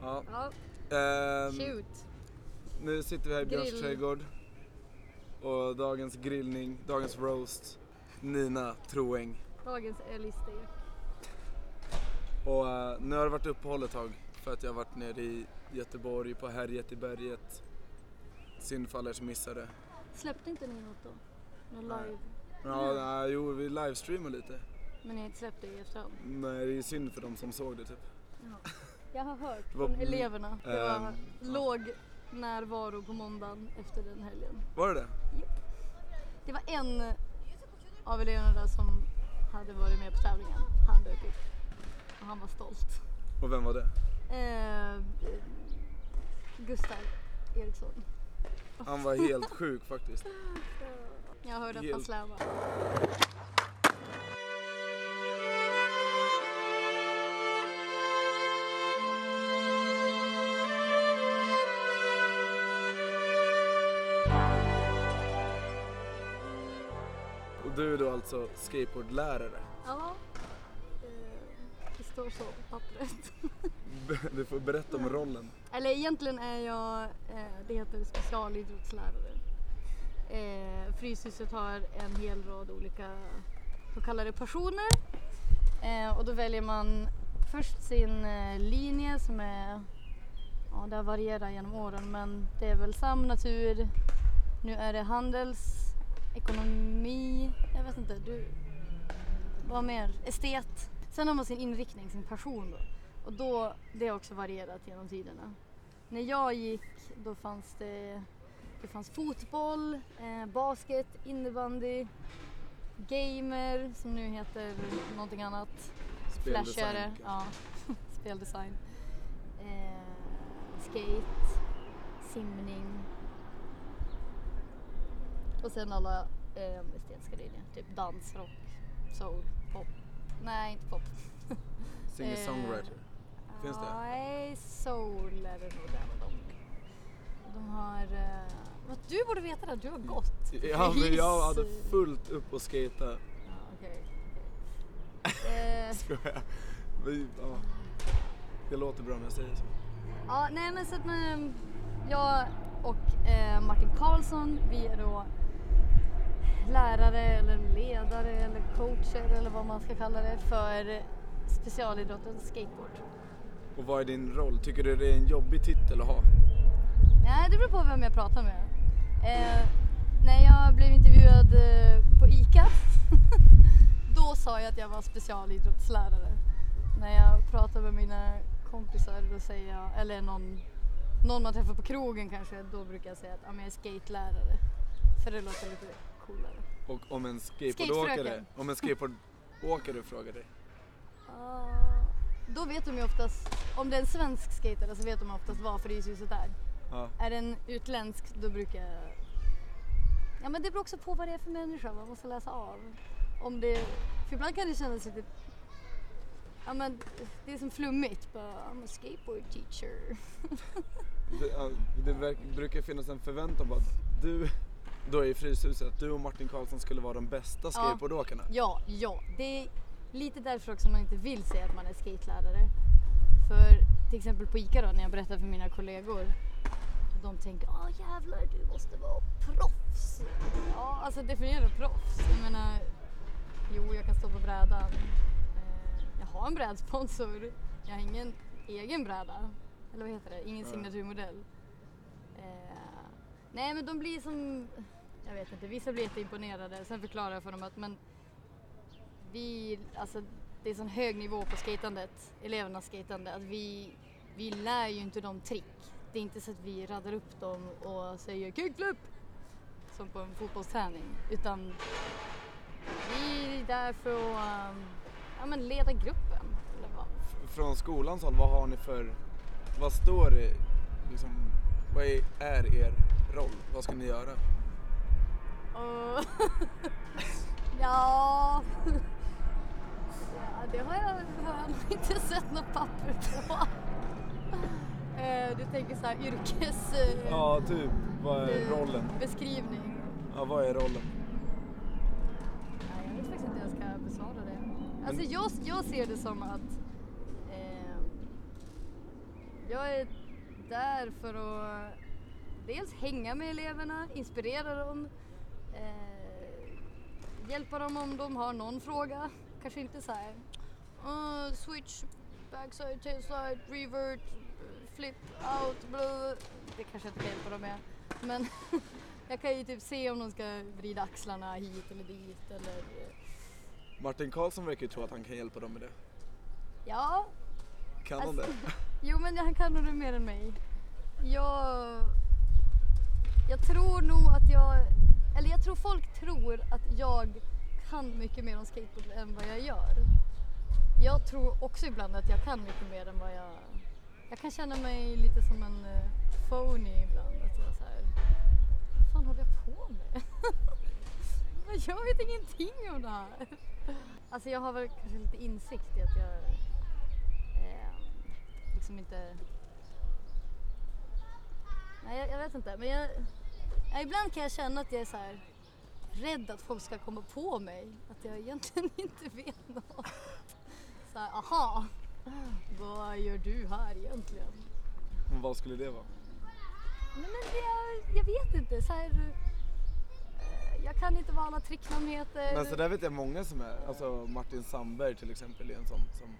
Ja. Ehm, shoot. nu sitter vi här i Björns Grill. trädgård. Och dagens grillning, dagens roast. Nina Troeng. Dagens älgstek. Och eh, nu har det varit uppehåll ett tag för att jag har varit nere i Göteborg på Härjet i berget. Synd för alla er som missade. Släppte inte ni något då? Någon Nej. live? Ja, nej, jo vi livestreamade lite. Men ni har inte släppt det i efterhand? Nej, det är synd för de som såg det typ. Ja. Jag har hört var- från eleverna. Det var ja. låg närvaro på måndagen efter den helgen. Var det det? Det var en av eleverna där som hade varit med på tävlingen. Han dök upp. Och han var stolt. Och vem var det? Eh, Gustav Eriksson. Han var helt sjuk faktiskt. Jag hörde att han Helt- slävade. Du är då alltså skateboardlärare. Ja, eh, det står så på pappret. Du får berätta om rollen. Eller egentligen är jag, eh, det heter specialidrottslärare. Eh, Fryshuset har en hel rad olika så kallade passioner. Eh, och då väljer man först sin linje som är, ja det har varierat genom åren men det är väl sam, natur, nu är det handels, ekonomi, jag vet inte, du, vad mer, estet. Sen har man sin inriktning, sin passion då. Och då, det har också varierat genom tiderna. När jag gick då fanns det, det fanns fotboll, eh, basket, innebandy, gamer som nu heter någonting annat. Flashare, ja. Speldesign. Eh, skate, simning. Och sen alla eh, estetiska linjer. Typ dans, rock, soul, pop. Nej, inte pop. Singer-songwriter. Finns det? Nej, soul är det nog den de. De har... Eh, vad du borde veta det, du har gått. Ja men jag hade fullt upp och skata. Ja, okej. Eh, Skojar. Men, ja. Det låter bra när jag säger så. Ja, nej men så att men, jag och eh, Martin Karlsson, vi är då lärare eller ledare eller coacher eller vad man ska kalla det för specialidrotten skateboard. Och vad är din roll? Tycker du det är en jobbig titel att ha? Nej, det beror på vem jag pratar med. Eh, när jag blev intervjuad eh, på ICA, då sa jag att jag var specialidrottslärare. När jag pratar med mina kompisar, då säger jag, eller någon, någon man träffar på krogen kanske, då brukar jag säga att jag är skatelärare. För det låter lite coolare. Och om en skateboardåkare, om en skateboardåkare frågar dig. Ah, då vet de ju oftast, om det är en svensk skatare så vet de oftast vad Fryshuset är. Ja. Är det en utländsk då brukar jag... Ja men det beror också på vad det är för människa man måste läsa av. Om det... För ibland kan det kännas lite... Ja men det är som flummigt. Bara, I'm a skateboard teacher. Det, det brukar finnas en förväntan på att du, då i Fryshuset, att du och Martin Karlsson skulle vara de bästa skateboardåkarna. Ja, ja. Det är lite därför också man inte vill säga att man är skatelärare. För till exempel på ICA då när jag berättar för mina kollegor. De tänker, ah jävlar du måste vara proffs. Ja, alltså definiera proffs. Jag menar, jo jag kan stå på brädan. Eh, jag har en brädsponsor. Jag har ingen egen bräda. Eller vad heter det? Ingen signaturmodell. Eh, nej men de blir som, jag vet inte, vissa blir jätteimponerade. Sen förklarar jag för dem att men vi, alltså det är sån hög nivå på skatandet, elevernas skatande, att vi, vi lär ju inte dem trick. Det är inte så att vi raddar upp dem och säger kickflip som på en fotbollsträning, utan vi är där för att um, ja, men leda gruppen. Eller vad. Från skolans håll, vad har ni för, vad står det, liksom, vad är, är er roll? Vad ska ni göra? Och ja. ja, det har jag, har jag inte sett något papper på. Eh, Du tänker så här yrkes... eh, Ja, typ, vad är eh, rollen? Beskrivning. Ja, vad är rollen? Nej, jag vet faktiskt inte hur jag ska besvara det. Alltså jag, jag ser det som att eh, Jag är där för att dels hänga med eleverna, inspirera dem, eh, hjälpa dem om de har någon fråga. Kanske inte så här uh, switch, backside, tailslide, revert, flip out, blah. Det kanske jag inte kan hjälpa dem med. Men jag kan ju typ se om de ska vrida axlarna hit eller dit eller Martin Karlsson verkar ju tro att han kan hjälpa dem med det. ja, Kan han Alltså, det? Jo men han kan nog det mer än mig. Jag, jag tror nog att jag, eller jag tror folk tror att jag kan mycket mer om skateboard än vad jag gör. Jag tror också ibland att jag kan mycket mer än vad jag... Jag kan känna mig lite som en uh, phony ibland. Att jag så här, vad fan håller jag på med? jag vet ingenting om det här. Alltså jag har väl kanske lite insikt i att jag eh, liksom inte... Nej, jag, jag vet inte. Men jag, ja, ibland kan jag känna att jag är så här rädd att folk ska komma på mig. Att jag egentligen inte vet något. Så här, aha, vad gör du här egentligen? Men vad skulle det vara? Nej, men det, jag, jag vet inte. Så här, eh, jag kan inte vad alla tricknamn heter. Men så där vet jag många som är, alltså Martin Sandberg till exempel är en sån som,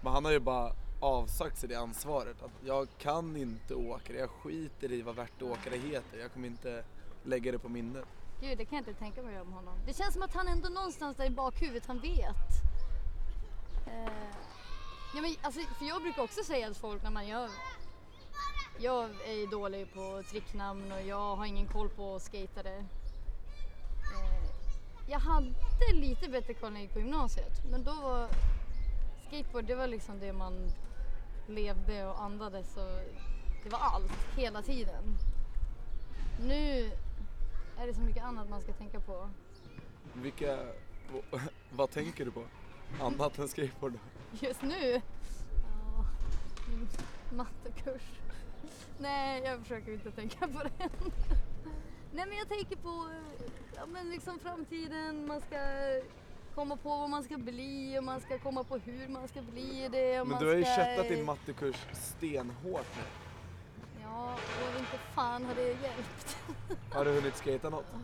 men han har ju bara avsagt sig det ansvaret att jag kan inte åka det, jag skiter i vad värt åkare heter, jag kommer inte lägga det på minnet. Gud, det kan jag inte tänka mig om honom. Det känns som att han ändå någonstans där i bakhuvudet, han vet. Eh, ja, men, alltså, för jag brukar också säga till folk när man gör... Jag är dålig på tricknamn och jag har ingen koll på skatare. Eh, jag hade lite bättre koll när jag gick på gymnasiet, men då var skateboard, det var liksom det man levde och andades och det var allt, hela tiden. Nu är det så mycket annat man ska tänka på. Vilka, vad tänker du på? Annat än skateboard? Just nu? Ja, min mattekurs. Nej, jag försöker inte tänka på det. Nej, men jag tänker på ja, men liksom framtiden. Man ska komma på vad man ska bli och man ska komma på hur man ska bli det. Och Men du har ju ska... köttat din mattekurs stenhårt nu. Ja, och inte fan har det hjälpt. Har du hunnit skata något?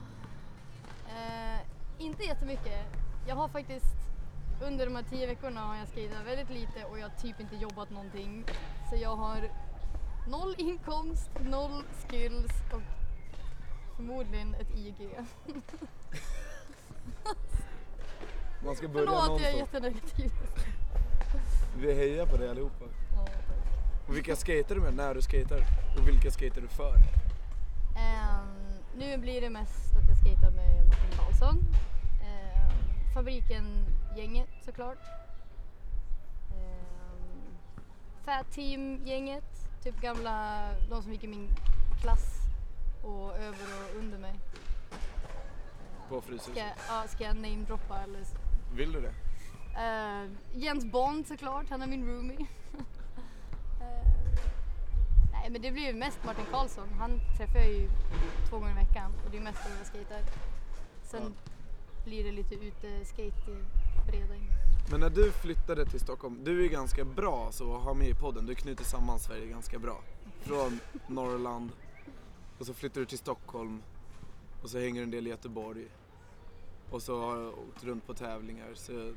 Eh, inte jättemycket. Jag har faktiskt under de här tio veckorna har jag skatat väldigt lite och jag har typ inte jobbat någonting. Så jag har noll inkomst, noll skills och förmodligen ett IG. Man ska börja Förlåt, jag är jättenegativ. Vi hejar på dig allihopa. Ja. Och vilka skater du med när du skater? Och vilka skater du för? Ehm, nu blir det mest att jag skater med Martin Karlsson. Ehm, fabriken-gänget såklart. Um, Fat Team-gänget, typ gamla, de som gick i min klass och över och under mig. På Ska, Fryshuset? jag- ja, ska jag namedroppa eller? Vill du det? Eh, Jens Bond såklart, han är min roomie. Eh, nej men det blir ju mest Martin Karlsson, han träffar jag ju två gånger i veckan och det är mest när jag skejtar. Sen blir det lite ute skate i Bredäng. Men när du flyttade till Stockholm, du är ganska bra så att ha med i podden. Du knyter samman Sverige ganska bra. Från Norrland och så flyttar du till Stockholm och så hänger du en del i Göteborg. Och så har jag åkt runt på tävlingar så du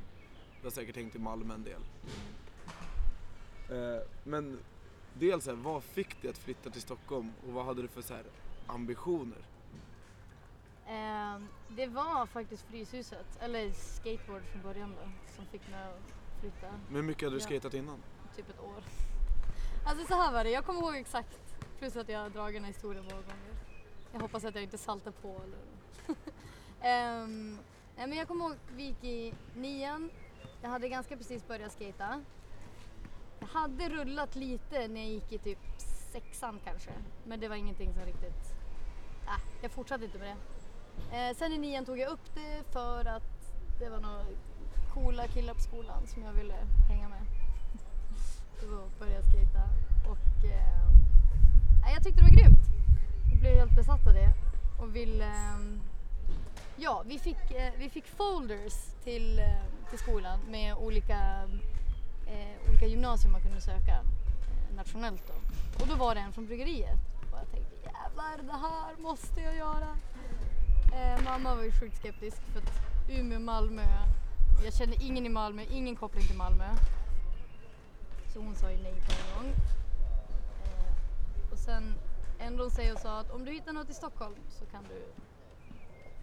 har säkert hängt i Malmö en del. Eh, Men dels så här, vad fick dig att flytta till Stockholm och vad hade du för så här ambitioner? Eh, det var faktiskt Fryshuset, eller skateboard från början då, som fick mig att flytta. Men hur mycket hade du Ja. skatat innan? typ ett år. Alltså så här var det, jag kommer ihåg exakt. Plus att jag har dragit den här historien många gånger. Jag hoppas att jag inte saltar på eller... Um, nej men jag kommer ihåg, vi gick i nian. Jag hade ganska precis börjat skata. Jag hade rullat lite när jag gick i typ sexan kanske. Men det var ingenting som riktigt... Äh, jag fortsatte inte med det. Eh, sen i nian tog jag upp det för att det var några coola killar på skolan som jag ville hänga med. Då började jag skejta och eh, jag tyckte det var grymt. Jag blev helt besatt av det och ville eh, Ja, vi fick, eh, vi fick folders till, eh, till skolan med olika, eh, olika gymnasier man kunde söka. Eh, nationellt då. Och då var det en från bryggeriet. Och jag tänkte jävlar det här måste jag göra. Eh, mamma var ju sjukt skeptisk för att Umeå, Malmö. Jag kände ingen i Malmö, ingen koppling till Malmö. Så hon sa ju nej på en gång. Eh, och sen ändrade hon sig och sa att om du hittar något i Stockholm så kan du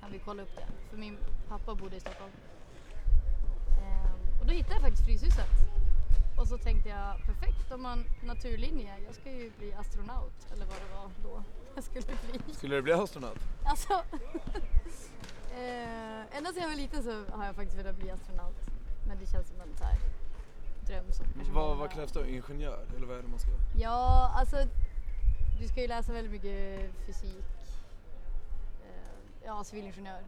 kan vi kolla upp det. För min pappa bodde i Stockholm. Ehm, och då hittade jag faktiskt Fryshuset. Och så tänkte jag perfekt om man naturlinje, jag ska ju bli astronaut eller vad det var då jag skulle bli. Skulle du bli astronaut? Alltså, eh, ända sedan jag var liten så har jag faktiskt velat bli astronaut. Men det känns som en så här, dröm som kanske Vad, vad krävs då? Ingenjör? Eller vad är det man ska? Ja, alltså du ska ju läsa väldigt mycket fysik. Ja, civilingenjör.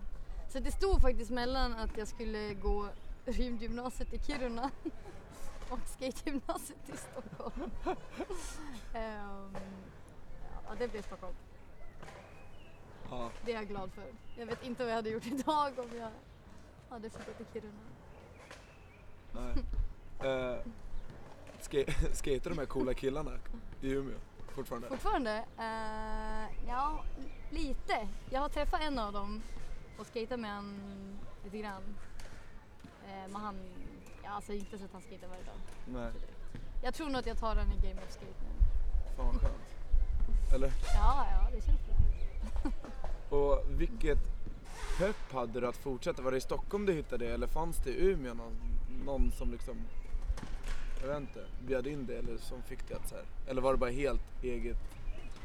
Så det stod faktiskt mellan att jag skulle gå rymdgymnasiet i Kiruna och skategymnasiet i Stockholm. Ehm, ja, det blev Stockholm. Ja. Det är jag glad för. Jag vet inte vad jag hade gjort idag om jag hade flyttat till Kiruna. Nej. Uh, ska, de här coola killarna i Umeå fortfarande? Fortfarande? Eh, ja, lite. Jag har träffat en av dem och skejtat med han lite grann. Eh, men han, ja, alltså inte så att han skejtar varje dag. Nej, Jag tror nog att jag tar den i Game of Skate nu. fan vad skönt. Eller? Ja, ja, det känns bra. Och vilket pepp hade du att fortsätta? Var det i Stockholm du hittade det eller fanns det i Umeå någon, någon som liksom, jag vet inte, bjöd in det eller som fick det att så här? Eller var det bara helt eget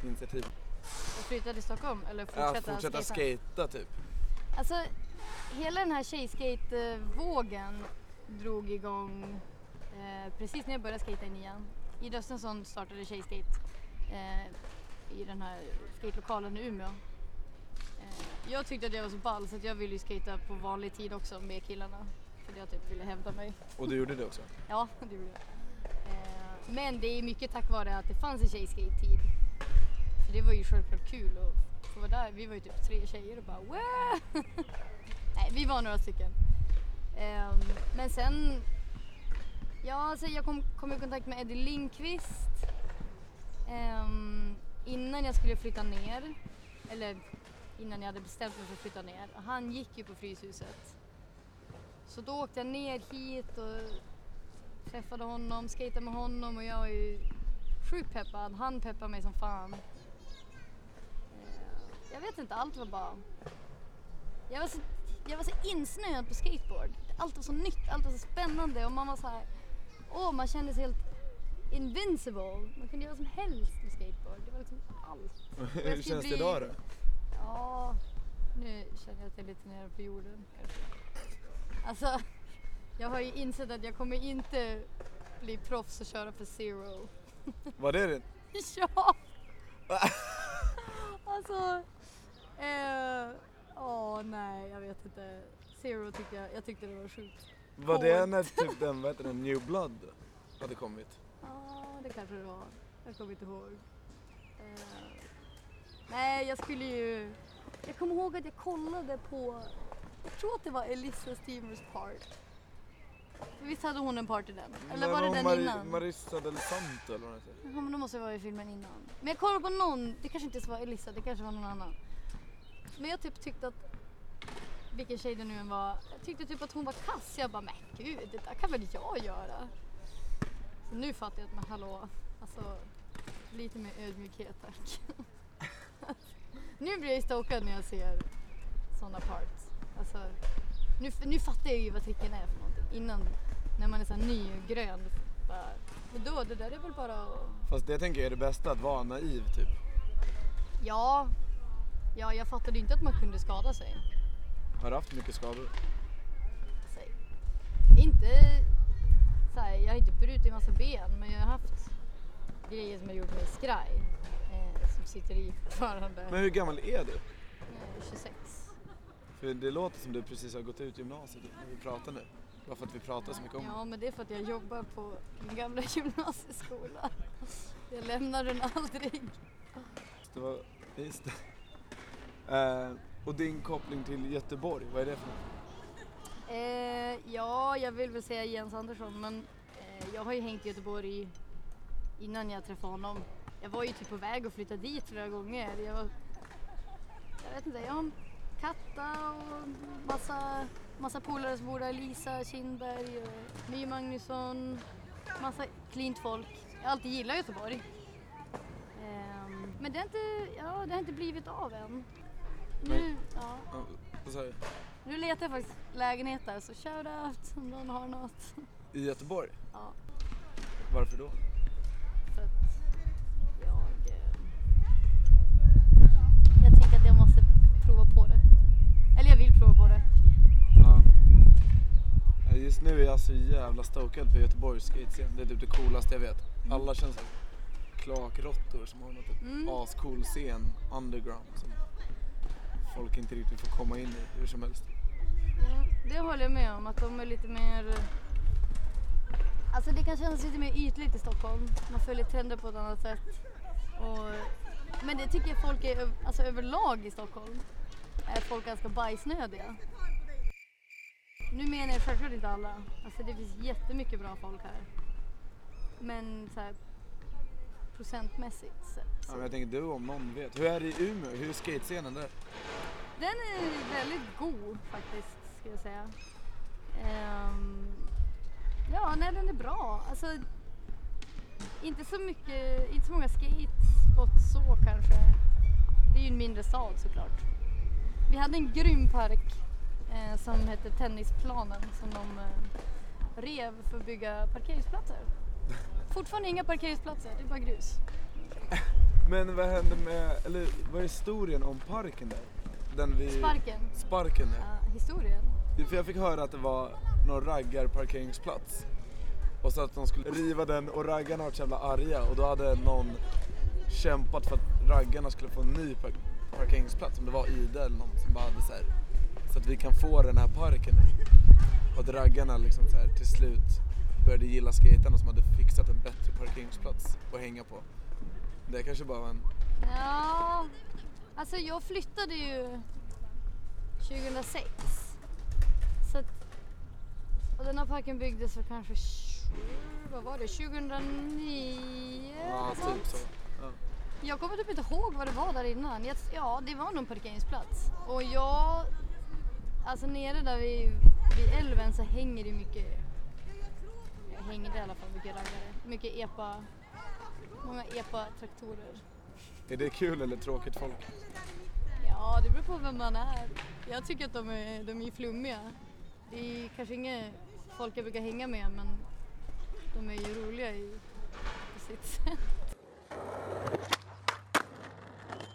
initiativ? Och flytta till Stockholm eller Ja, fortsätta, fortsätta skata? skata typ. Alltså, hela den här tjejskate-vågen drog igång eh, precis när jag började skata i nian. Ida Östensson startade tjejskate eh, i den här skatelokalen i Umeå. Eh, jag tyckte att jag var så ball så att jag ville ju skata på vanlig tid också med killarna. För jag typ ville hävda mig. Och du gjorde det också? Ja, det gjorde jag. Eh, men det är mycket tack vare att det fanns en tjejskate-tid. Alltså, det var ju självklart kul att få vara där. Vi var ju typ tre tjejer och bara wow! Nej, vi var några stycken. Um, men sen, ja alltså jag kom, kom i kontakt med Eddie Lindqvist um, innan jag skulle flytta ner. Eller innan jag hade bestämt mig för att flytta ner. Och han gick ju på Fryshuset. Så då åkte jag ner hit och träffade honom, skejtade med honom och jag var ju sjukt peppad. Han peppade mig som fan. Jag vet inte, allt var bara... Jag var så, jag var så insnöad på skateboard. Allt var så nytt, allt var så spännande och man var så här... Åh, man kände sig helt invincible. Man kunde göra vad som helst med skateboard. Det var liksom allt. Hur känns det idag då? Ja, nu känner jag att jag är lite nere på jorden kanske. Alltså, jag har ju insett att jag kommer inte bli proffs och köra för zero. Var det det? Ja! alltså, eh, åh nej, jag vet inte. Zero tyckte jag, jag tyckte det var sjukt. Var det när typ den, vad heter den, New Blood hade kommit? Ja, det kanske det var. Jag kommer inte ihåg. Eh, nej, jag skulle ju... Jag kommer ihåg att jag kollade på... Jag tror att det var Elissa Steamers part. Visst hade hon en part i den? Eller Men var det den Mari- innan? Marissa del Santo eller vad hon heter? Ja, men då måste det vara i filmen innan. Men jag kollade på någon, det kanske inte var Elissa, det kanske var någon annan. Men jag typ tyckte att, vilken tjej det nu än var, jag tyckte typ att hon var kass. Jag bara, men gud, det där kan väl jag göra? Så nu fattar jag att, men hallå, alltså lite mer ödmjukhet tack. nu blir jag stokad när jag ser sådana parts. Alltså, nu, nu fattar jag ju vad tricken är för någonting. Innan, när man är så ny och grön, bara, men då, det där är väl bara att Fast det tänker jag är det bästa, att vara naiv typ. Ja, ja jag fattade inte att man kunde skada sig. Har du haft mycket skador? Säg. Inte så här, jag har inte brutit en massa ben men jag har haft grejer som har gjort mig skraj. Eh, som sitter i fortfarande. Men hur gammal är du? Eh, 26. För det låter som du precis har gått ut gymnasiet när vi pratar nu. Bara för att vi pratar så mycket om Ja men det är för att jag jobbar på min gamla gymnasieskola. Jag lämnar den aldrig. det. Var, just det. Eh, och din koppling till Göteborg, vad är det för något? Eh, ja, jag vill väl säga Jens Andersson men eh, jag har ju hängt i Göteborg innan jag träffade honom. Jag var ju typ på väg att flytta dit flera gånger. Jag, var, jag vet inte, jag har Katta och massa, massa polare som bor där. Lisa Kindberg, och My Magnusson, massa cleant folk. Jag har alltid gillat Göteborg. Ehm, men det har, inte, ja, det har inte blivit av än. Nu, ja, Ja, vad sa du? nu letar jag faktiskt lägenheter så shout out om någon har något. I Göteborg? Ja, Varför då? för att jag... Eh, jag tänker att jag måste prova på det. Eller jag vill prova på det. Ja. Ja, Just nu är jag så jävla stokad på Göteborgs skatescen. Det är typ det coolaste jag vet. Alla känns som klakråttor som har något typ Mm. ascool scen underground som folk inte riktigt får komma in i hur som helst. Ja, det håller jag med om, att de är lite mer... Eh, alltså det kan kännas lite mer ytligt i Stockholm. Man följer trender på ett annat sätt. Och, men det tycker jag folk är alltså överlag i Stockholm. Är folk ganska bajsnödiga. Nu menar jag självklart inte alla. Alltså det finns jättemycket bra folk här. Men så här, procentmässigt sett. Ja, Så. men jag tänker du om någon vet. Hur är det i Umeå? Hur är skatescenen där? Den är väldigt god faktiskt, ska jag säga. Ehm, ja, nej den är bra. Alltså, inte så mycket, inte så många skatespots så kanske. Det är ju en mindre stad såklart. Vi hade en grym park eh, som hette Tennisplanen som de eh, rev för att bygga parkeringsplatser. Fortfarande inga parkeringsplatser, det är bara grus. Men vad hände med, eller vad är historien om parken där? Den vi... Sparken, Sparken ja. ja, historien. För jag fick höra att det var någon raggarparkeringsplats. Och så att de skulle riva den och raggarna var så jävla arga och då hade någon kämpat för att raggarna skulle få en ny par- parkeringsplats. Om det var Ida eller någon som bara hade så här. Så att vi kan få den här parken nu. Och att raggarna liksom så här till slut började gilla skaterna som hade fixat en bättre parkeringsplats att hänga på. Det kanske bara var en... Ja, alltså jag flyttade ju 2006. Så att, och den här parken byggdes för kanske, vad var det, 2009? Ja, typ så. Ja. Jag kommer typ inte ihåg vad det var där innan. Jag, ja, det var nog en parkeringsplats. Och jag, alltså nere där vid, vid älven så hänger det mycket, det i alla fall mycket raggare. Mycket epa, många epa-traktorer. Är det kul eller tråkigt folk? Ja, det beror på vem man är. Jag tycker att de är, de är flummiga. Det är kanske inga folk jag brukar hänga med men de är ju roliga i, på sitt sätt.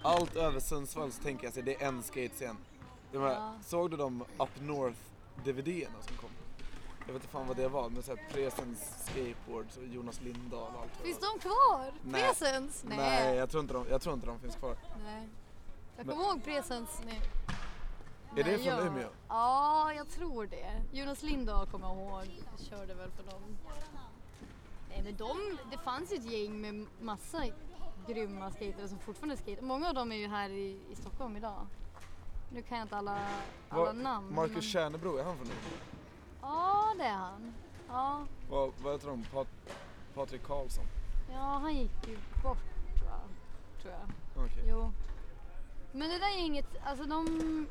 Allt över Sundsvall så tänker jag sig det är en skatescen. De här, Ja. Såg du de Up North DVD-erna som kom? Jag vet inte fan vad det var, men såhär Presens Skateboards och Jonas Lindahl och allt det Finns var. de kvar? Nej. Presens? Nej, jag tror, inte de, jag tror inte de finns kvar. Nej. Jag Men- kommer ihåg Presens. Nej. Är det Nej, från jag- Umeå? Ja, jag tror det. Jonas Lindahl kommer jag ihåg. Jag körde väl för dem. Nej men de, det fanns ju ett gäng med massa grymma skatare som fortfarande skater. Många av dem är ju här i, i Stockholm idag. Nu kan jag inte alla, alla Vad- namn. Marcus men- Tjärnebro, är han från Umeå? Ja, det är han. Ja, Vad, vad heter de? Pat, Patrik Karlsson? ja, han gick ju bort va? Tror jag. Okej. Jo. Men det där är inget, alltså de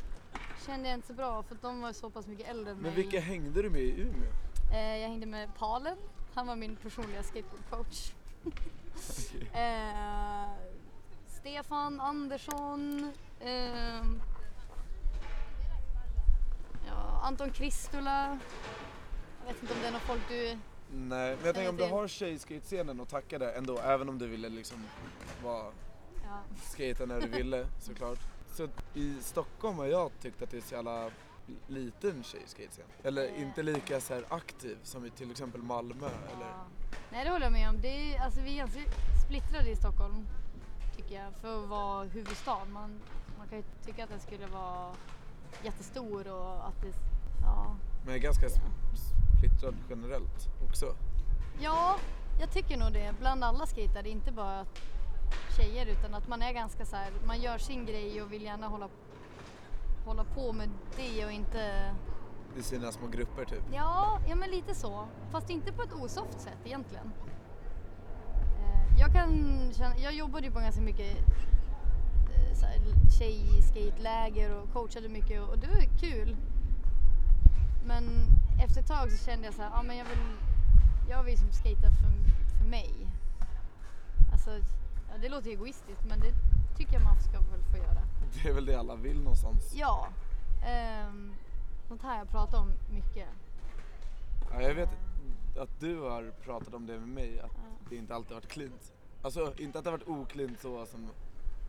kände jag inte så bra för att de var så pass mycket äldre än Men mig. vilka hängde du med i Umeå? Eh, jag hängde med Palen, han var min personliga skateboardcoach. eh, Stefan Andersson, ehm, ja, Anton Kristula. Jag vet inte om det är någon folk du... Nej, men jag tänker om du har tjejskatescenen att tacka där ändå, även om du ville liksom vara Ja. skata när du ville såklart. Så i Stockholm har jag tyckt att det är så jävla liten tjejskatescen. Eller Eh. inte lika så aktiv som i till exempel Malmö eller... Ja. Nej det håller jag med om. Det är, alltså, vi är ganska splittrade i Stockholm tycker jag för att vara huvudstad. Man, man kan ju tycka att den skulle vara jättestor och att det... Ja, Men ganska sp- splittrad generellt också. ja jag tycker nog det. Bland alla skejtare, inte bara tjejer utan att man är ganska så här, man gör sin grej och vill gärna hålla, hålla på med det och inte... I sina små grupper typ. Ja, ja men lite så. Fast inte på ett osoft sätt egentligen. Eh, jag kan känna, jag jobbade ju på ganska mycket eh, så här, tjejskateläger och coachade mycket och, och det var kul. Men efter ett tag så kände jag så här, ja men jag vill, jag vill som skata för, för mig. Alltså, ja, det låter egoistiskt men det tycker jag man ska väl få göra. Det är väl det alla vill någonstans. Ja, ehm, sånt här jag pratar om mycket. Ja, jag vet att du har pratat om det med mig, att Ja. det inte alltid varit cleant. Alltså inte att det har varit ocleant så som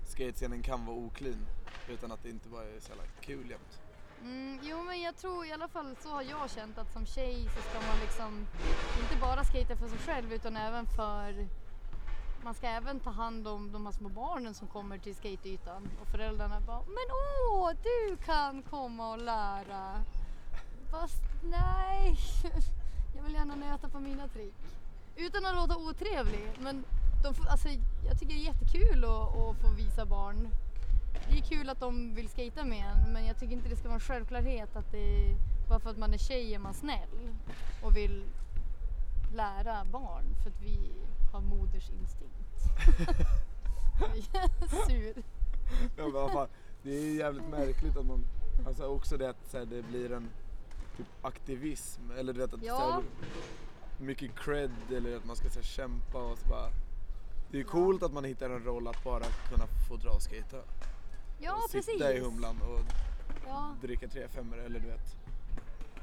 skatescenen kan vara oclean, utan att det inte bara är så jävla kul jämt. Mm, jo men jag tror i alla fall så har jag känt att som tjej så ska man liksom inte bara skata för sig själv utan även för man ska även ta hand om de här små barnen som kommer till skateytan och föräldrarna bara Men åh, du kan komma och lära! Fast nej, jag vill gärna nöta på mina trick. Utan att låta otrevlig men de alltså, jag tycker det är jättekul att, att få visa barn det är kul att de vill skata med en men jag tycker inte det ska vara en självklarhet att det är, bara för att man är tjej är man snäll och vill lära barn för att vi har modersinstinkt. Är Sur. Ja, men fan, det är jävligt märkligt att man, alltså också det att så här, det blir en typ aktivism eller du vet att Ja. så här, mycket cred eller att man ska så här, kämpa och så bara det är coolt att man hittar en roll att bara kunna få dra och skata. Ja och precis. sitta i humlan och Ja, dricka tre femmor eller du vet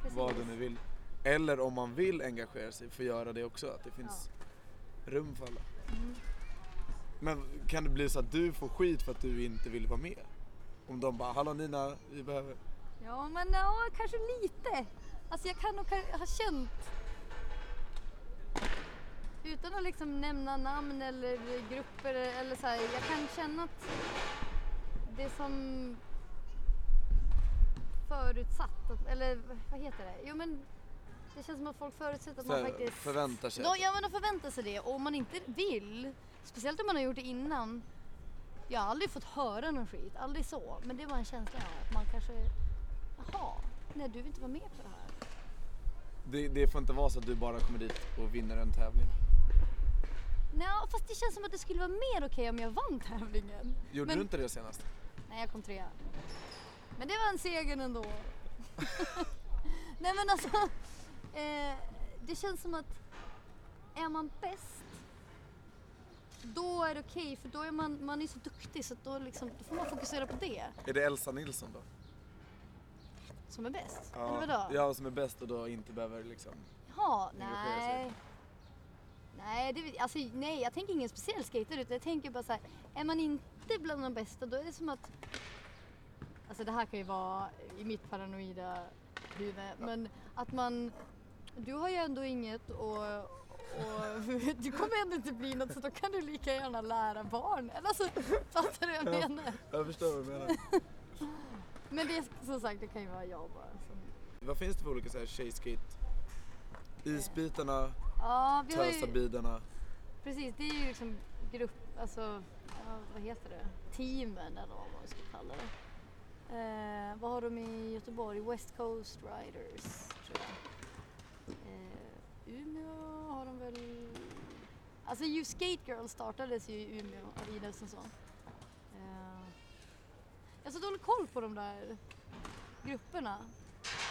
precis. vad du nu vill. Eller om man vill engagera sig för att göra det också, att det finns rum för alla. Mm. Men kan det bli så att du får skit för att du inte vill vara med? Om de bara, hallå Nina, vi behöver... Ja men ja, kanske lite. Alltså jag kan nog ha känt utan att liksom nämna namn eller grupper eller så här, jag kan känna att det som förutsatt, att- eller vad heter det? Jo men det känns som att folk förutsätter att Så man faktiskt förväntar sig. Ja, ja men de förväntar sig det och om man inte vill, speciellt om man har gjort det innan. Jag har aldrig fått höra någon skit, aldrig så. Men det var en känsla av att man kanske, jaha, nej du vill inte vara med på det här. Det, det får inte vara så att du bara kommer dit och vinner en tävling. Nej, fast det känns som att det skulle vara mer okej om jag vann tävlingen. Gjorde Men- du inte det senast? Nej, jag kom trea. Men det var en seger ändå. Nej men alltså, eh, det känns som att är man bäst då är det okej för då är man, man är så duktig så då, liksom, då får man fokusera på det Är det Elsa Nilsson då? som är bäst. Eller vadå? ja, som är bäst och då inte behöver liksom... Jaha, Engagera sig. Nej. Det, alltså, nej, jag tänker ingen speciell skater utan jag tänker bara så här, är man inte bland de bästa då är det som att Alltså det här kan ju vara i mitt paranoida huvud men att man Du har ju ändå inget och, och du kommer ändå inte bli något så då kan du lika gärna lära barn. Eller Alltså, fattar du vad jag menar? Jag förstår vad du menar. Men det som sagt, det kan ju vara jag bara. Som, Vad finns det för olika så här tjejskate? Isbitarna, ja, vi har ju, Tösabidarna. Precis, det är ju liksom grupp, alltså ja, vad heter det? Teamen eller vad man ska kalla det. Eh, vad har de i Göteborg? West Coast Riders tror jag. Eh, Umeå har de väl... Alltså ju Skate Girl startades ju i Umeå av Ida Östensson. Eh, jag har så dålig koll på de där grupperna.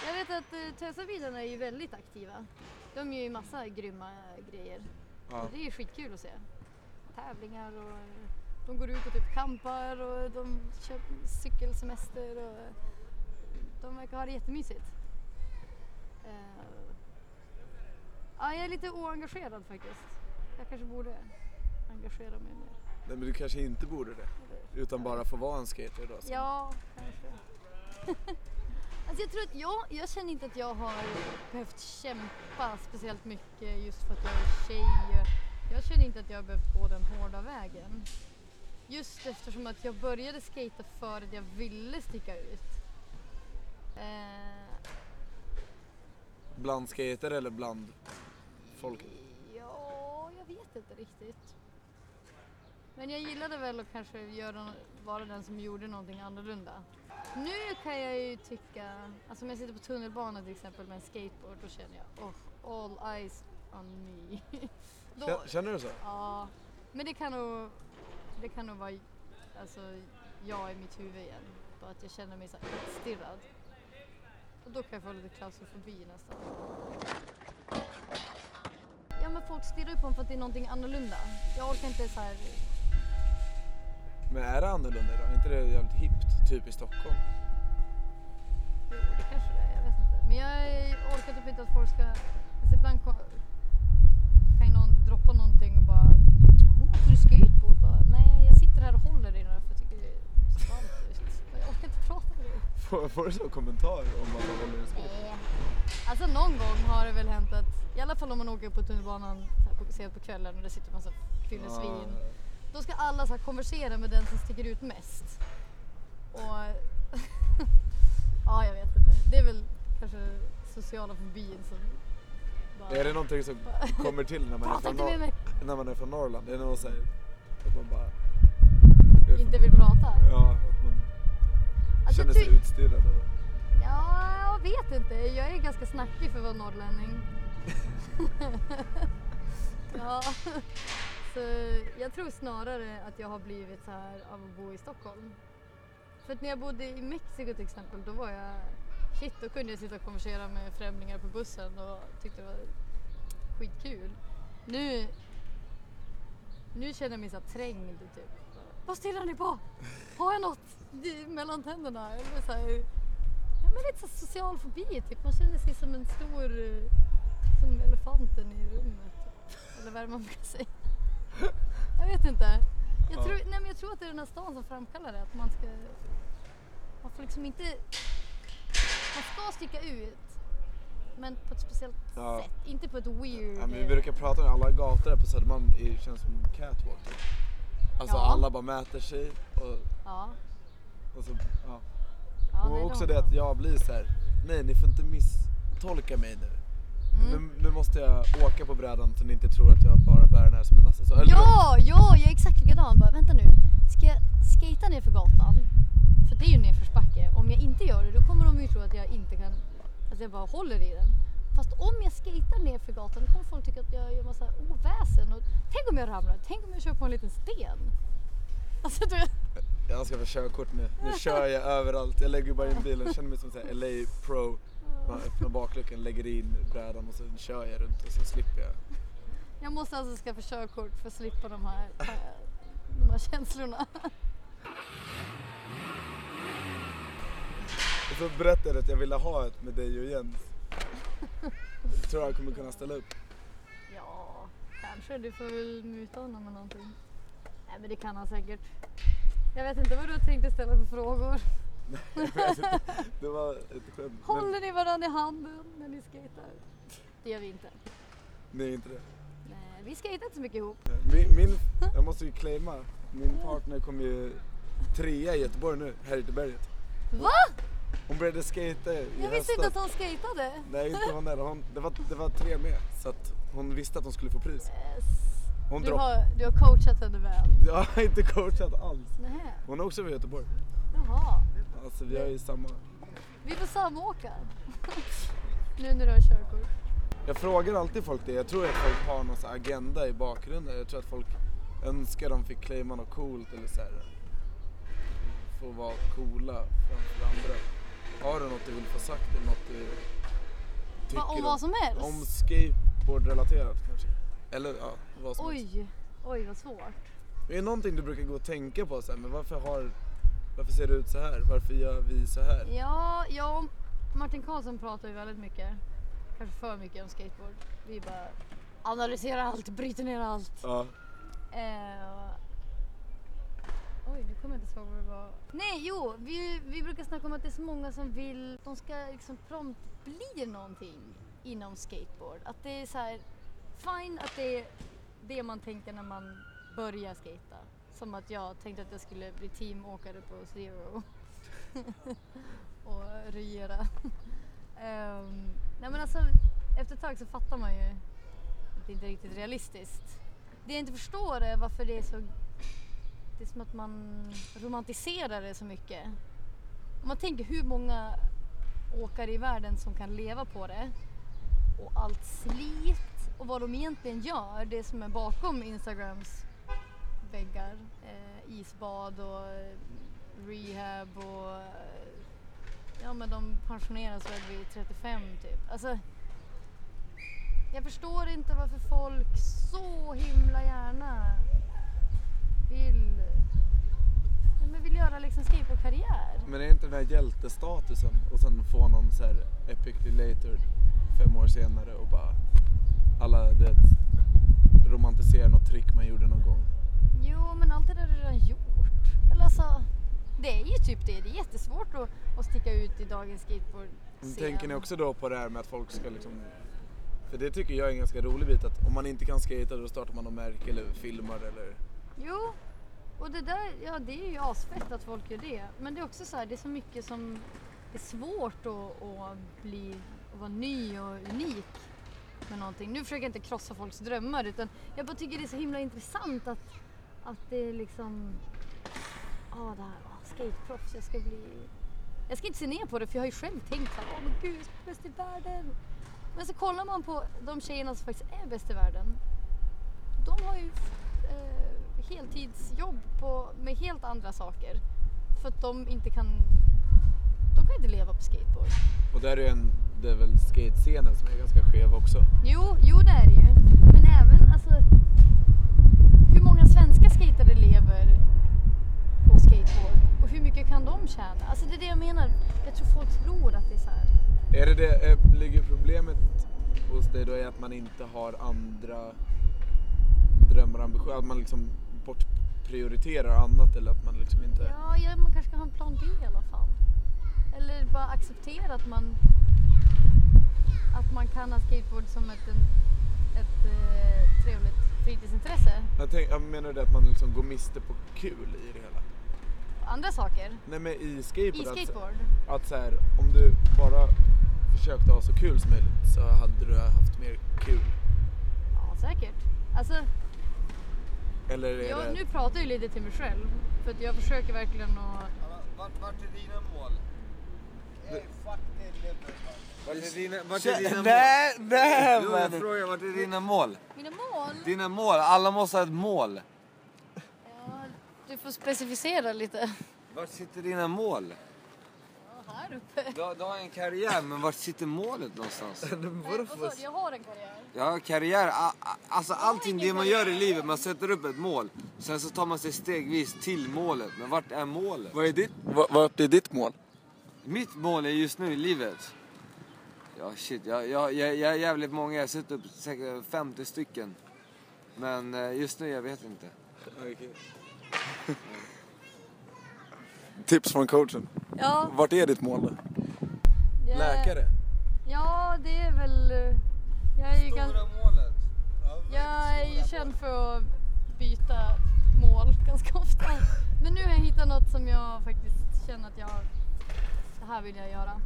Jag vet att eh, Tösabidarna är ju väldigt aktiva. De gör ju massa grymma grejer. Ja. Det är skitkul att se. Tävlingar och de går ut och typ campar och de kör cykelsemester och de verkar ha det jättemysigt. Eh, Ja, jag är lite oengagerad faktiskt. Jag kanske borde engagera mig mer. Nej, men du kanske inte borde det. Utan bara få vara en skater då. som- Ja, kanske. alltså jag tror att jag, jag känner inte att jag har behövt kämpa speciellt mycket just för att jag är tjej. Jag känner inte att jag har behövt gå den hårda vägen. Just eftersom att jag började skata för att jag ville sticka ut. Eh, Bland skater eller bland folk? Ja, jag vet inte riktigt. Men jag gillade väl att kanske göra, vara den som gjorde någonting annorlunda. Nu kan jag ju tycka, alltså om jag sitter på tunnelbanan till exempel med en skateboard då känner jag oh, all eyes on me. då, Kä- Känner du så? ja, Men det kan nog, det kan nog vara alltså, jag i mitt huvud igen. Bara att jag känner mig så här utstirrad. Och då kan jag få lite klaustrofobi nästan. Ja men folk stirrar ju på en för att det är någonting annorlunda. Jag orkar inte så här. Men är det annorlunda idag? Är inte det jävligt hippt, typ i Stockholm? Jo det kanske det är, jag vet inte. Men jag orkar typ inte att folk ska, alltså ibland kan ju någon droppa någonting och bara Åh, åker du skateboard? Bara, Nej jag sitter här och håller i här för jag tycker det är så ut. Jag orkar inte prata med dig. Får, får du så kommentarer om man håller en skate? Nej. Alltså någon gång har det väl hänt att, i alla fall om man åker på tunnelbanan sent på kvällen och det sitter massa fyllesvin. Då ska alla så här konversera med den som sticker ut mest. Och ja, jag vet inte. Det är väl kanske sociala fobin som bara... Är det någonting som kommer till när man, är från, Nor- när man är från Norrland? Är det något såhär att man bara... Inte vill prata? Ja, att man Alltså, känner sig ty- utstirrad. Och... Ja, jag vet inte. Jag är ganska snackig för att vara norrlänning. ja. Så jag tror snarare att jag har blivit så här av att bo i Stockholm. För att när jag bodde i Mexiko till exempel, då var jag... Shit, då kunde jag sitta och konversera med främlingar på bussen och tyckte det var skitkul. Nu... Nu känner jag mig så här trängd typ. Vad stirrar ni på? Har jag något mellan tänderna? Eller så här, Ja, men lite så social fobi typ. Man känner sig som en stor, som elefanten i rummet. Eller vad är det man brukar säga? Jag vet inte. Jag, Ja. tror, nej, men jag tror att det är den här stan som framkallar det. Att man ska, man får liksom inte, man ska sticka ut. Men på ett speciellt Ja. sätt. Inte på ett weird... Ja, men vi brukar prata om alla gator här på Södermalm känns som catwalk. Alltså Ja. alla bara mäter sig och, Ja. och så, ja. och nej, också de- det att jag blir så här. nej ni får inte misstolka mig nu. Mm. nu. Nu måste jag åka på brädan så ni inte tror att jag bara bär den här som en nasse. Så, Ja, ja, jag är exakt likadan. Bara, vänta nu, ska jag skata ner för gatan? För det är ju nedförsbacke. Om jag inte gör det då kommer de ju tro att jag inte kan, att jag bara håller i den. Fast om jag skatar ner för gatan då kommer folk tycka att jag gör massa oväsen. Och tänk om jag ramlar? Tänk om jag kör på en liten sten? Alltså du, Jag ska få körkort nu. Nu kör jag överallt. Jag lägger bara in bilen, känner mig som här LA pro. Man öppnar bakluckan, lägger in brädan och så kör jag runt och så slipper jag. jag måste alltså skaffa körkort för att slippa de här, de här känslorna. Och så berättade jag att jag ville ha ett med dig och Jens. Jag tror han kommer kunna ställa upp. Ja, kanske. Du får väl muta honom med någonting. Nej men det kan han säkert. Jag vet inte vad du tänkte ställa för frågor. Det var ett skämt. Håller ni varandra i handen när ni skejtar? Det gör vi inte. nej, inte det. Nej, vi skejtar inte så mycket ihop. Min, min, jag måste ju claima, min partner kom ju trea i Göteborg nu, här i berget. Va? Hon började skata i Jag visste inte höstas. att hon skejtade. Nej, inte hon där. Hon, det, var, det var tre med, så att hon visste att hon skulle få pris. Yes. Hon Du dropp... har, du har coachat henne väl? Jag har inte coachat alls. Nej. Hon är också från Göteborg. Jaha. Alltså vi har ju samma... Vi får samåka. nu när du har körkort. Jag frågar alltid folk det. Jag tror att folk har någon agenda i bakgrunden. Jag tror att folk önskar de fick claima något coolt eller så här. Få vara coola framför andra. Har du något du vill få sagt eller något du tycker Va, om vad som helst? Om skateboardrelaterat kanske? Eller ja, vad som helst. Oj, oj vad svårt. Är det någonting du brukar gå och tänka på så här, men varför har varför ser det ut så här? Varför gör vi så här? Ja, jag och Martin Karlsson pratar ju väldigt mycket, kanske för mycket om skateboard. Vi bara analyserar allt, bryter ner allt. Ja. Eh, oj, nu kommer jag inte ihåg vad det var. Nej, jo, vi, vi brukar snacka om att det är så många som vill, de ska liksom prompt bli någonting inom skateboard. Att det är så här, fine att det är det man tänker när man börjar skata. Som att jag tänkte att jag skulle bli teamåkare på Zero. och regera. um, nej men alltså, efter ett tag så fattar man ju att det inte är riktigt realistiskt. Det jag inte förstår är varför det är så... Det är som att man romantiserar det så mycket. Om man tänker hur många åkare i världen som kan leva på det och allt slit och vad de egentligen gör, det som är bakom Instagrams väggar. Eh, isbad och eh, rehab och eh, ja men de pensioneras väl vid 35 typ. Alltså, jag förstår inte varför folk så himla gärna vill, ja, men vill göra liksom skateboardkarriär. Men är inte den här hjältestatusen och sen få någon så här epic later fem år senare och bara alla det romantiserar något trick man gjorde någon gång. Jo, men allt det där är redan gjort. Eller alltså, det är ju typ det. Det är jättesvårt att, att sticka ut i dagens skateboard. Men tänker ni också då på det här med att folk ska liksom för det tycker jag är en ganska rolig bit att om man inte kan skata då startar man något märke eller filmar eller Jo, och det där, ja det är ju asfett att folk gör det. Men det är också så här, det är så mycket som är svårt att, att bli, att vara ny och unik med någonting. Nu försöker jag inte krossa folks drömmar utan jag bara tycker det är så himla intressant att, att det är liksom, ja det här, ah, skateproffs, jag ska bli jag ska inte se ner på det för jag har ju själv tänkt såhär, åh men gud, jag ska bli bäst i världen. Men så kollar man på de tjejerna som faktiskt är bäst i världen. De har ju eh, heltidsjobb på, med helt andra saker. För att de inte kan, de kan inte leva på skateboard. och där är en, det är väl skatescenen som är ganska skev också. Jo, jo det är det ju. Men även alltså, svenska skatare lever på skateboard? Och hur mycket kan de tjäna? Alltså det är det jag menar. Jag tror folk tror att det är så här. Är det det, är, ligger problemet hos dig då i att man inte har andra drömmar och ambitioner? Att man liksom bortprioriterar annat eller att man liksom inte... Ja, ja, man kanske ska ha en plan B i alla fall. Eller bara acceptera att man att man kan ha skateboard som ett, en, ett eh, trevligt fritidsintresse. Jag, tänk, jag menar det att man liksom går miste på kul i det hela. Andra saker. Nej men i skateboard. I att- skateboard. Att, så här, om du bara försökte ha så kul som möjligt så hade du haft mer kul. Ja, säkert. Alltså, Eller är jag, det... nu pratar jag ju lite till mig själv. För att jag försöker verkligen att... Vart, vart är dina mål? Det lever. Vart är dina, vart är dina mål? Nej, nej Jo, jag men. frågar vart är dina mål? Mina mål? Dina mål, alla måste ha ett mål. Ja, du får specificera lite. Vart sitter dina mål? Ja, här uppe. Du, har- du har en karriär, men vart sitter målet någonstans? Nej, vad sa du? Jag har en karriär. Ja, karriär, a- a- alltså allting det man gör i livet, man sätter upp ett mål. Sen så tar man sig stegvis till målet. Men vart är målet? Vad är ditt, vad, vart är ditt mål? Mitt mål är just nu i livet. Ja shit, jag, jag, jag, jag är jävligt många, jag har sett upp säkert 50 stycken. Men eh, just nu, jag vet inte. Tips från coachen. Ja, Vart är ditt mål det- Läkare? Ja, det är väl... eh, Jag är ju ganska... målet? Jag är ju känd för att byta mål ganska ofta. Men nu har jag hittat något som jag faktiskt känner att jag... Det här vill jag göra.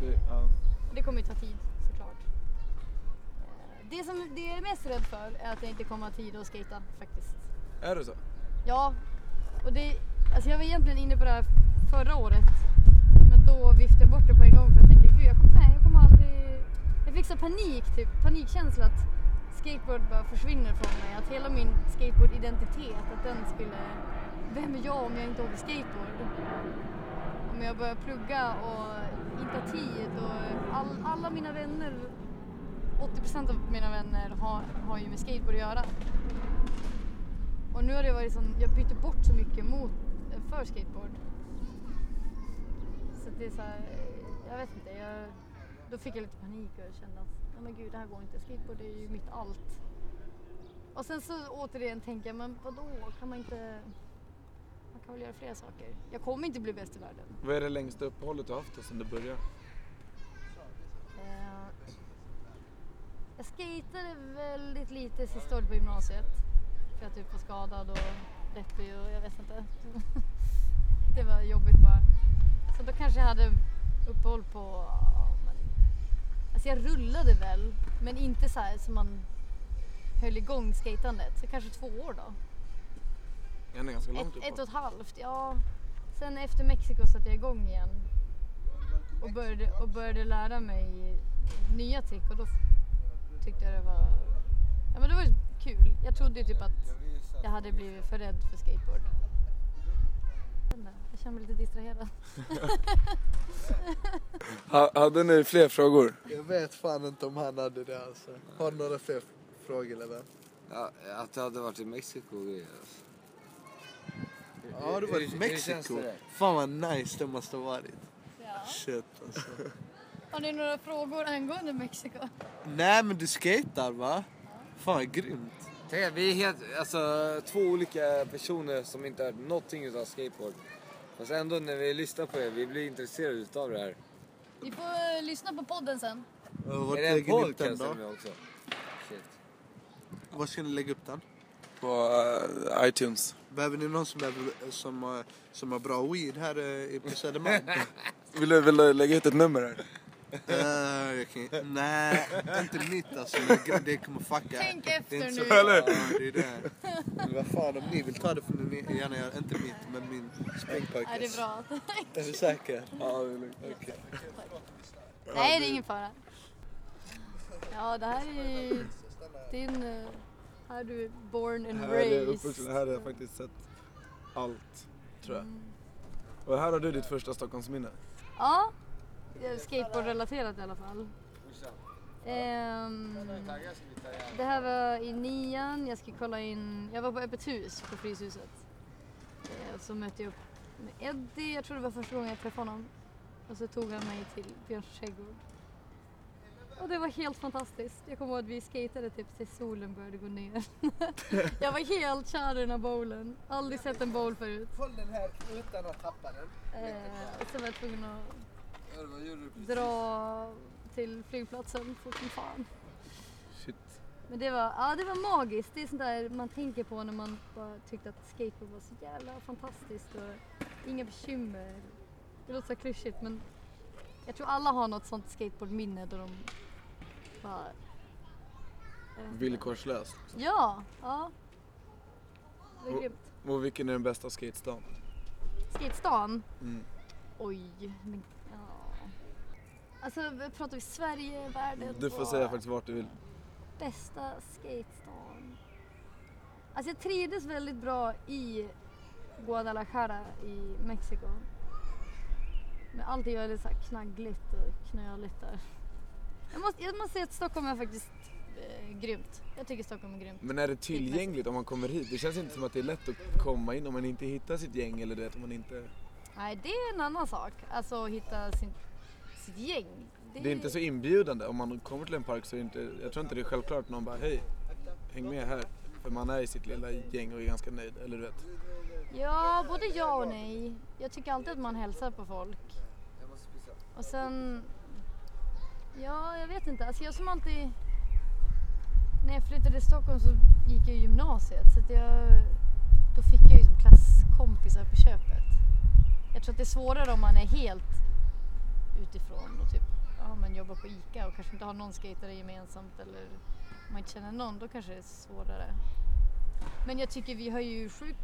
Det, ja. Det kommer ju ta tid såklart. Eh, Det som det är mest rädd för är att jag inte kommer ha tid att skata faktiskt. Är det så? Ja, och det... Alltså jag var egentligen inne på det här förra året. Men då viftade jag bort det på en gång för jag tänkte gud jag kommer, nej, jag kommer aldrig... Jag fick så panik, typ panikkänsla att skateboard bara försvinner från mig. Att hela min skateboard-identitet, att den skulle... Vem är jag om jag inte åker skateboard? Men jag började plugga och inte ha tid och all, alla mina vänner, 80% av mina vänner har, har ju med skateboard att göra. Och nu har det varit sån, jag byter bort så mycket mot, eh, för skateboard. Så det är så här, jag vet inte, jag, då fick jag lite panik och kände att nej men gud det här går inte, skateboard är ju mitt allt. Och sen så återigen tänker jag, men vadå, kan man inte, kan väl göra fler saker. Jag kommer inte bli bäst i världen. Vad är det längsta uppehållet du har haft sen du började? Eh, jag skejtade väldigt lite sista året på gymnasiet. För jag typ var skadad och deppig och jag vet inte. det var jobbigt bara. Så då kanske jag hade uppehåll på... Alltså jag rullade väl, men inte så här som man höll igång skejtandet. Så kanske två år då. Det är ändå ganska långt Ett, ett och ett halvt, ja. Sen efter Mexiko satte jag igång igen. Och började, och började lära mig nya trick och då tyckte jag det var... Ja men det var kul. Jag trodde ju typ att... Jag hade blivit för rädd för skateboard. Jag känner mig lite distraherad. Ha, hade ni fler frågor? Jag vet fan inte om han hade det alltså. Har du några fler frågor eller? Ja, att jag hade varit i Mexiko grejer. Alltså. Ja, du var i Mexiko. Fan vad nice det måste ha varit. Ja. Shit alltså. Har ni några frågor angående Mexiko? Nej men du skater va? Fan vad grymt. Tänk vi är helt, alltså två olika personer som inte har någonting utav skateboard. Fast ändå när vi lyssnar på er, vi blir intresserade utav det här. Vi får eh, lyssna på podden sen. Vart är det en ni podcast också? Shit. Var ska ni lägga upp den? På eh, iTunes. Behöver ni någon som, behöver, som, har, som har bra weed här eh, i- på Södermalm? Vill du, vill du lägga ut ett nummer här? Eh, jag kan, nej, inte mitt alltså. Det, kommer fucka. Tänk Det är efter inte nu. så- Ja, det är det. Men vad fan, om ni vill ta det får ni gärna göra. Inte mitt, men min springpojkes. Ja, det är bra. Är du säker? Ja, det är lugnt. Okej. Nej, det är ingen fara. Ja, det här är din... Här är du born and Här är, raised. uppvuxen, här har jag faktiskt sett allt, tror jag. Och här har du ditt första Stockholmsminne. Ja, skateboardrelaterat i alla fall. Ehm, det här var i nian, jag skulle kolla in, jag var på öppet hus på Fryshuset. Eh, så mötte jag upp med Eddie, jag tror det var första gången jag träffade honom. Och så tog han mig till Björns trädgård. Och det var helt fantastiskt. Jag kommer ihåg att vi skatade typ tills solen började gå ner. jag var helt kär i den här bowlen. Aldrig sett en bowl förut. Håll den här utan att tappa den. Eh, och så var jag tvungen att dra till flygplatsen fort som fan. Shit. Men det var, ja, det var magiskt. Det är sånt där man tänker på när man bara tyckte att skateboard var så jävla fantastiskt och inga bekymmer. Det låter så klyschigt men jag tror alla har något sånt skateboardminne då de bara... inte. Villkorslöst. Ja, ja. Det Och- grymt. Och vilken är den bästa skatestan? Skatestan? Mm. Oj, men ja. Alltså pratar vi Sverige, världen? Du får säga faktiskt vart du vill. Bästa skatestan? Alltså jag trivdes väldigt bra i Guadalajara i Mexiko. Men allt är väldigt så här knaggligt och knöligt där. Jag måste, jag måste säga att Stockholm är faktiskt eh, grymt. Jag tycker Stockholm är grymt. Men är det tillgängligt om man kommer hit? Det känns inte som att det är lätt att komma in om man inte hittar sitt gäng eller det om man inte... Nej, det är en annan sak. Alltså att hitta sin, sitt gäng. Det är inte så inbjudande. Om man kommer till en park så är det inte... Jag tror inte det är självklart att någon bara hej, häng med här. För man är i sitt lilla gäng och är ganska nöjd, eller du vet. Ja, både ja och nej. Jag tycker alltid att man hälsar på folk. Och sen... Ja, jag vet inte. Alltså jag som alltid... När jag flyttade till Stockholm så gick jag i gymnasiet. Så att jag... Då fick jag ju som klasskompisar på köpet. Jag tror att det är svårare om man är helt utifrån och typ ja, men jobbar på ICA och kanske inte har någon skatare gemensamt eller om man inte känner någon, då kanske det är svårare. Men jag tycker vi har ju sjukt,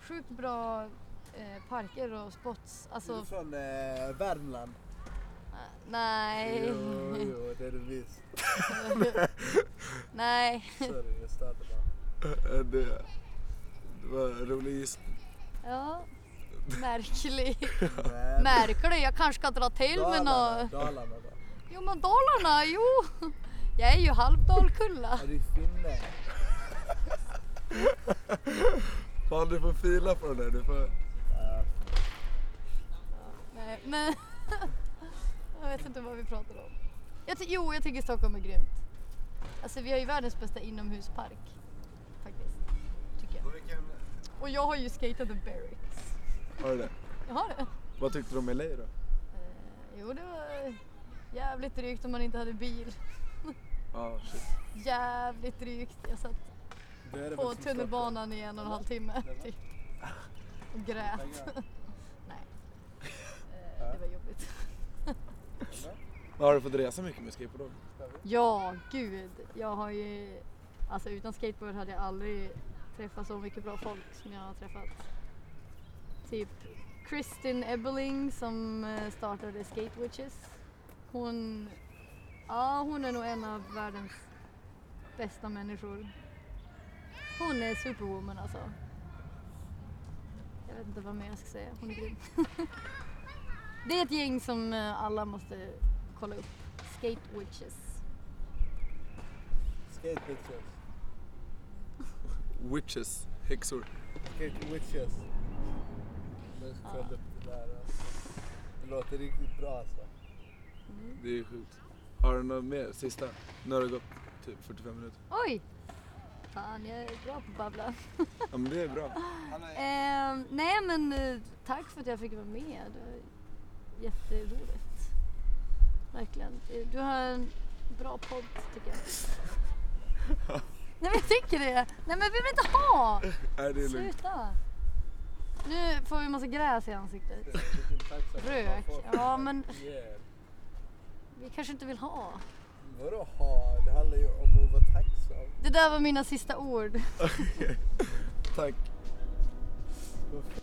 sjuk bra eh, parker och spots. Alltså- du är från eh, Värmland? Nej. Jo, jo, det är du visst. nej. Sorry, jag störde bara. Det, det var en rolig gissning. Ja. Märklig. Märklig. Jag kanske ska dra till med något. Dalarna då? Jo men Dalarna, jo. Jag är ju halv Dalkulla. Är du finne? Fan du får fila på den där. Du får... Nej, men jag vet inte vad vi pratar om. Jag jo, jag tycker Stockholm är grymt. Alltså vi har ju världens bästa inomhuspark. Faktiskt. Tycker jag. Och jag har ju skatat the barracks. Har du det? Jag har det. Vad tyckte du om LA då? Eh, jo, det var jävligt drygt om man inte hade bil. Ja, shit. Jävligt drygt. Jag satt Det det på tunnelbanan i en och en halv timme. Typ. Och grät. Har du fått resa mycket med skateboard? då? Ja, gud. Jag har ju... Alltså utan skateboard hade jag aldrig träffat så mycket bra folk som jag har träffat. Typ Kristin Ebeling som eh, startade Skate Witches. Hon... Ja, hon är nog en av världens bästa människor. Hon är superwoman alltså. Jag vet inte vad mer jag ska säga. Hon är grym. Det är ett gäng som eh, alla måste kolla upp. Skate Witches. Skate Witches. Witches, häxor. Skate Witches. Men kolla upp det där alltså. Det låter riktigt bra alltså. Mm. Det är sjukt. Har du något mer? Sista? Nu har det gått typ 45 minuter. Oj! Fan, jag är bra på att babbla. ja, men det är bra. eh, nej, men eh, tack för att jag fick vara med. Det var jätteroligt. Verkligen. Du har en bra podd tycker jag. Nej men jag tycker det. Nej men vi vill inte ha! Nej, det är lugnt. Sluta. Nu får vi massa gräs i ansiktet. Rök. Ja men vi kanske inte vill ha. Vadå ha? Det handlar ju om att vara tacksam. Det där var mina sista ord. Tack.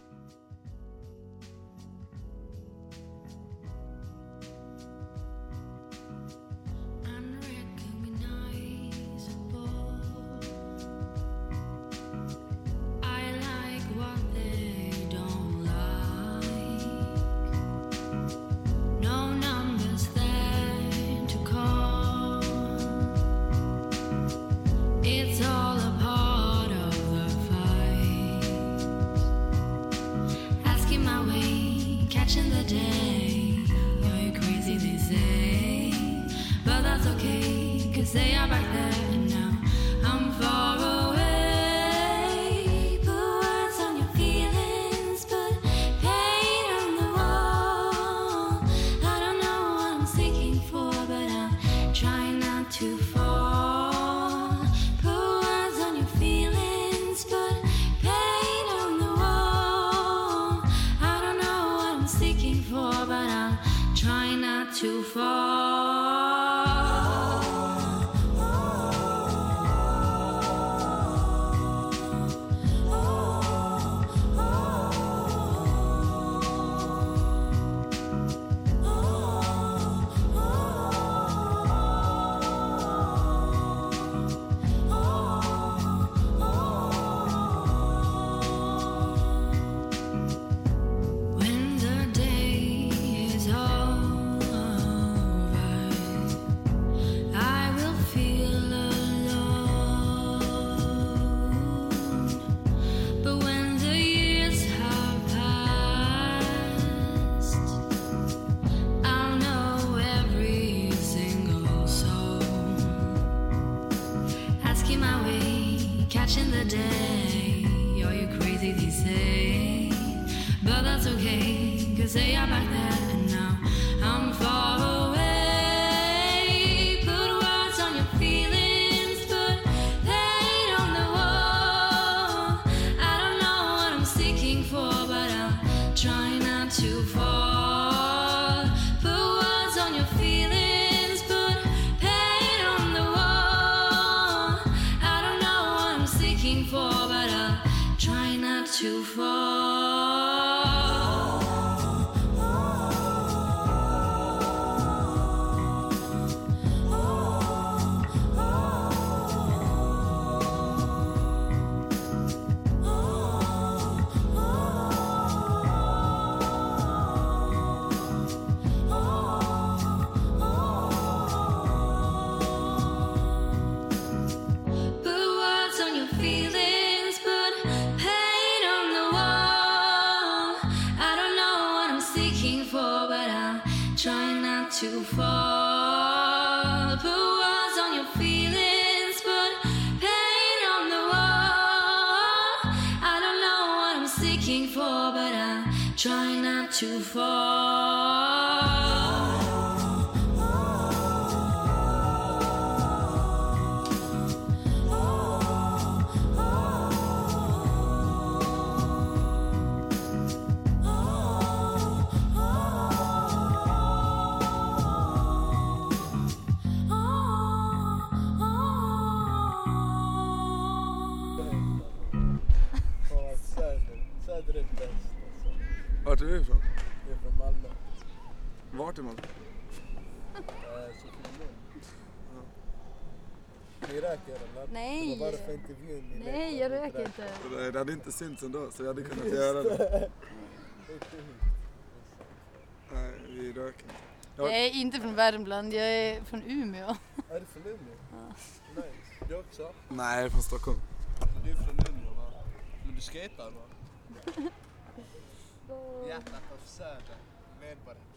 too far. vart imorgon? Ni röker eller? Nej! Det var bara för intervjun Nej, jag röker inte. Det hade inte synts ändå så jag hade kunnat göra det. Nej, vi röker inte. Jag... jag... inte från Värmland, jag är från Umeå. Är du från Umeå? Ja. Du också? Nej, jag är från Stockholm. Du är från Umeå va? Men du skejtar va? Hjärtat av Söder, medborgare.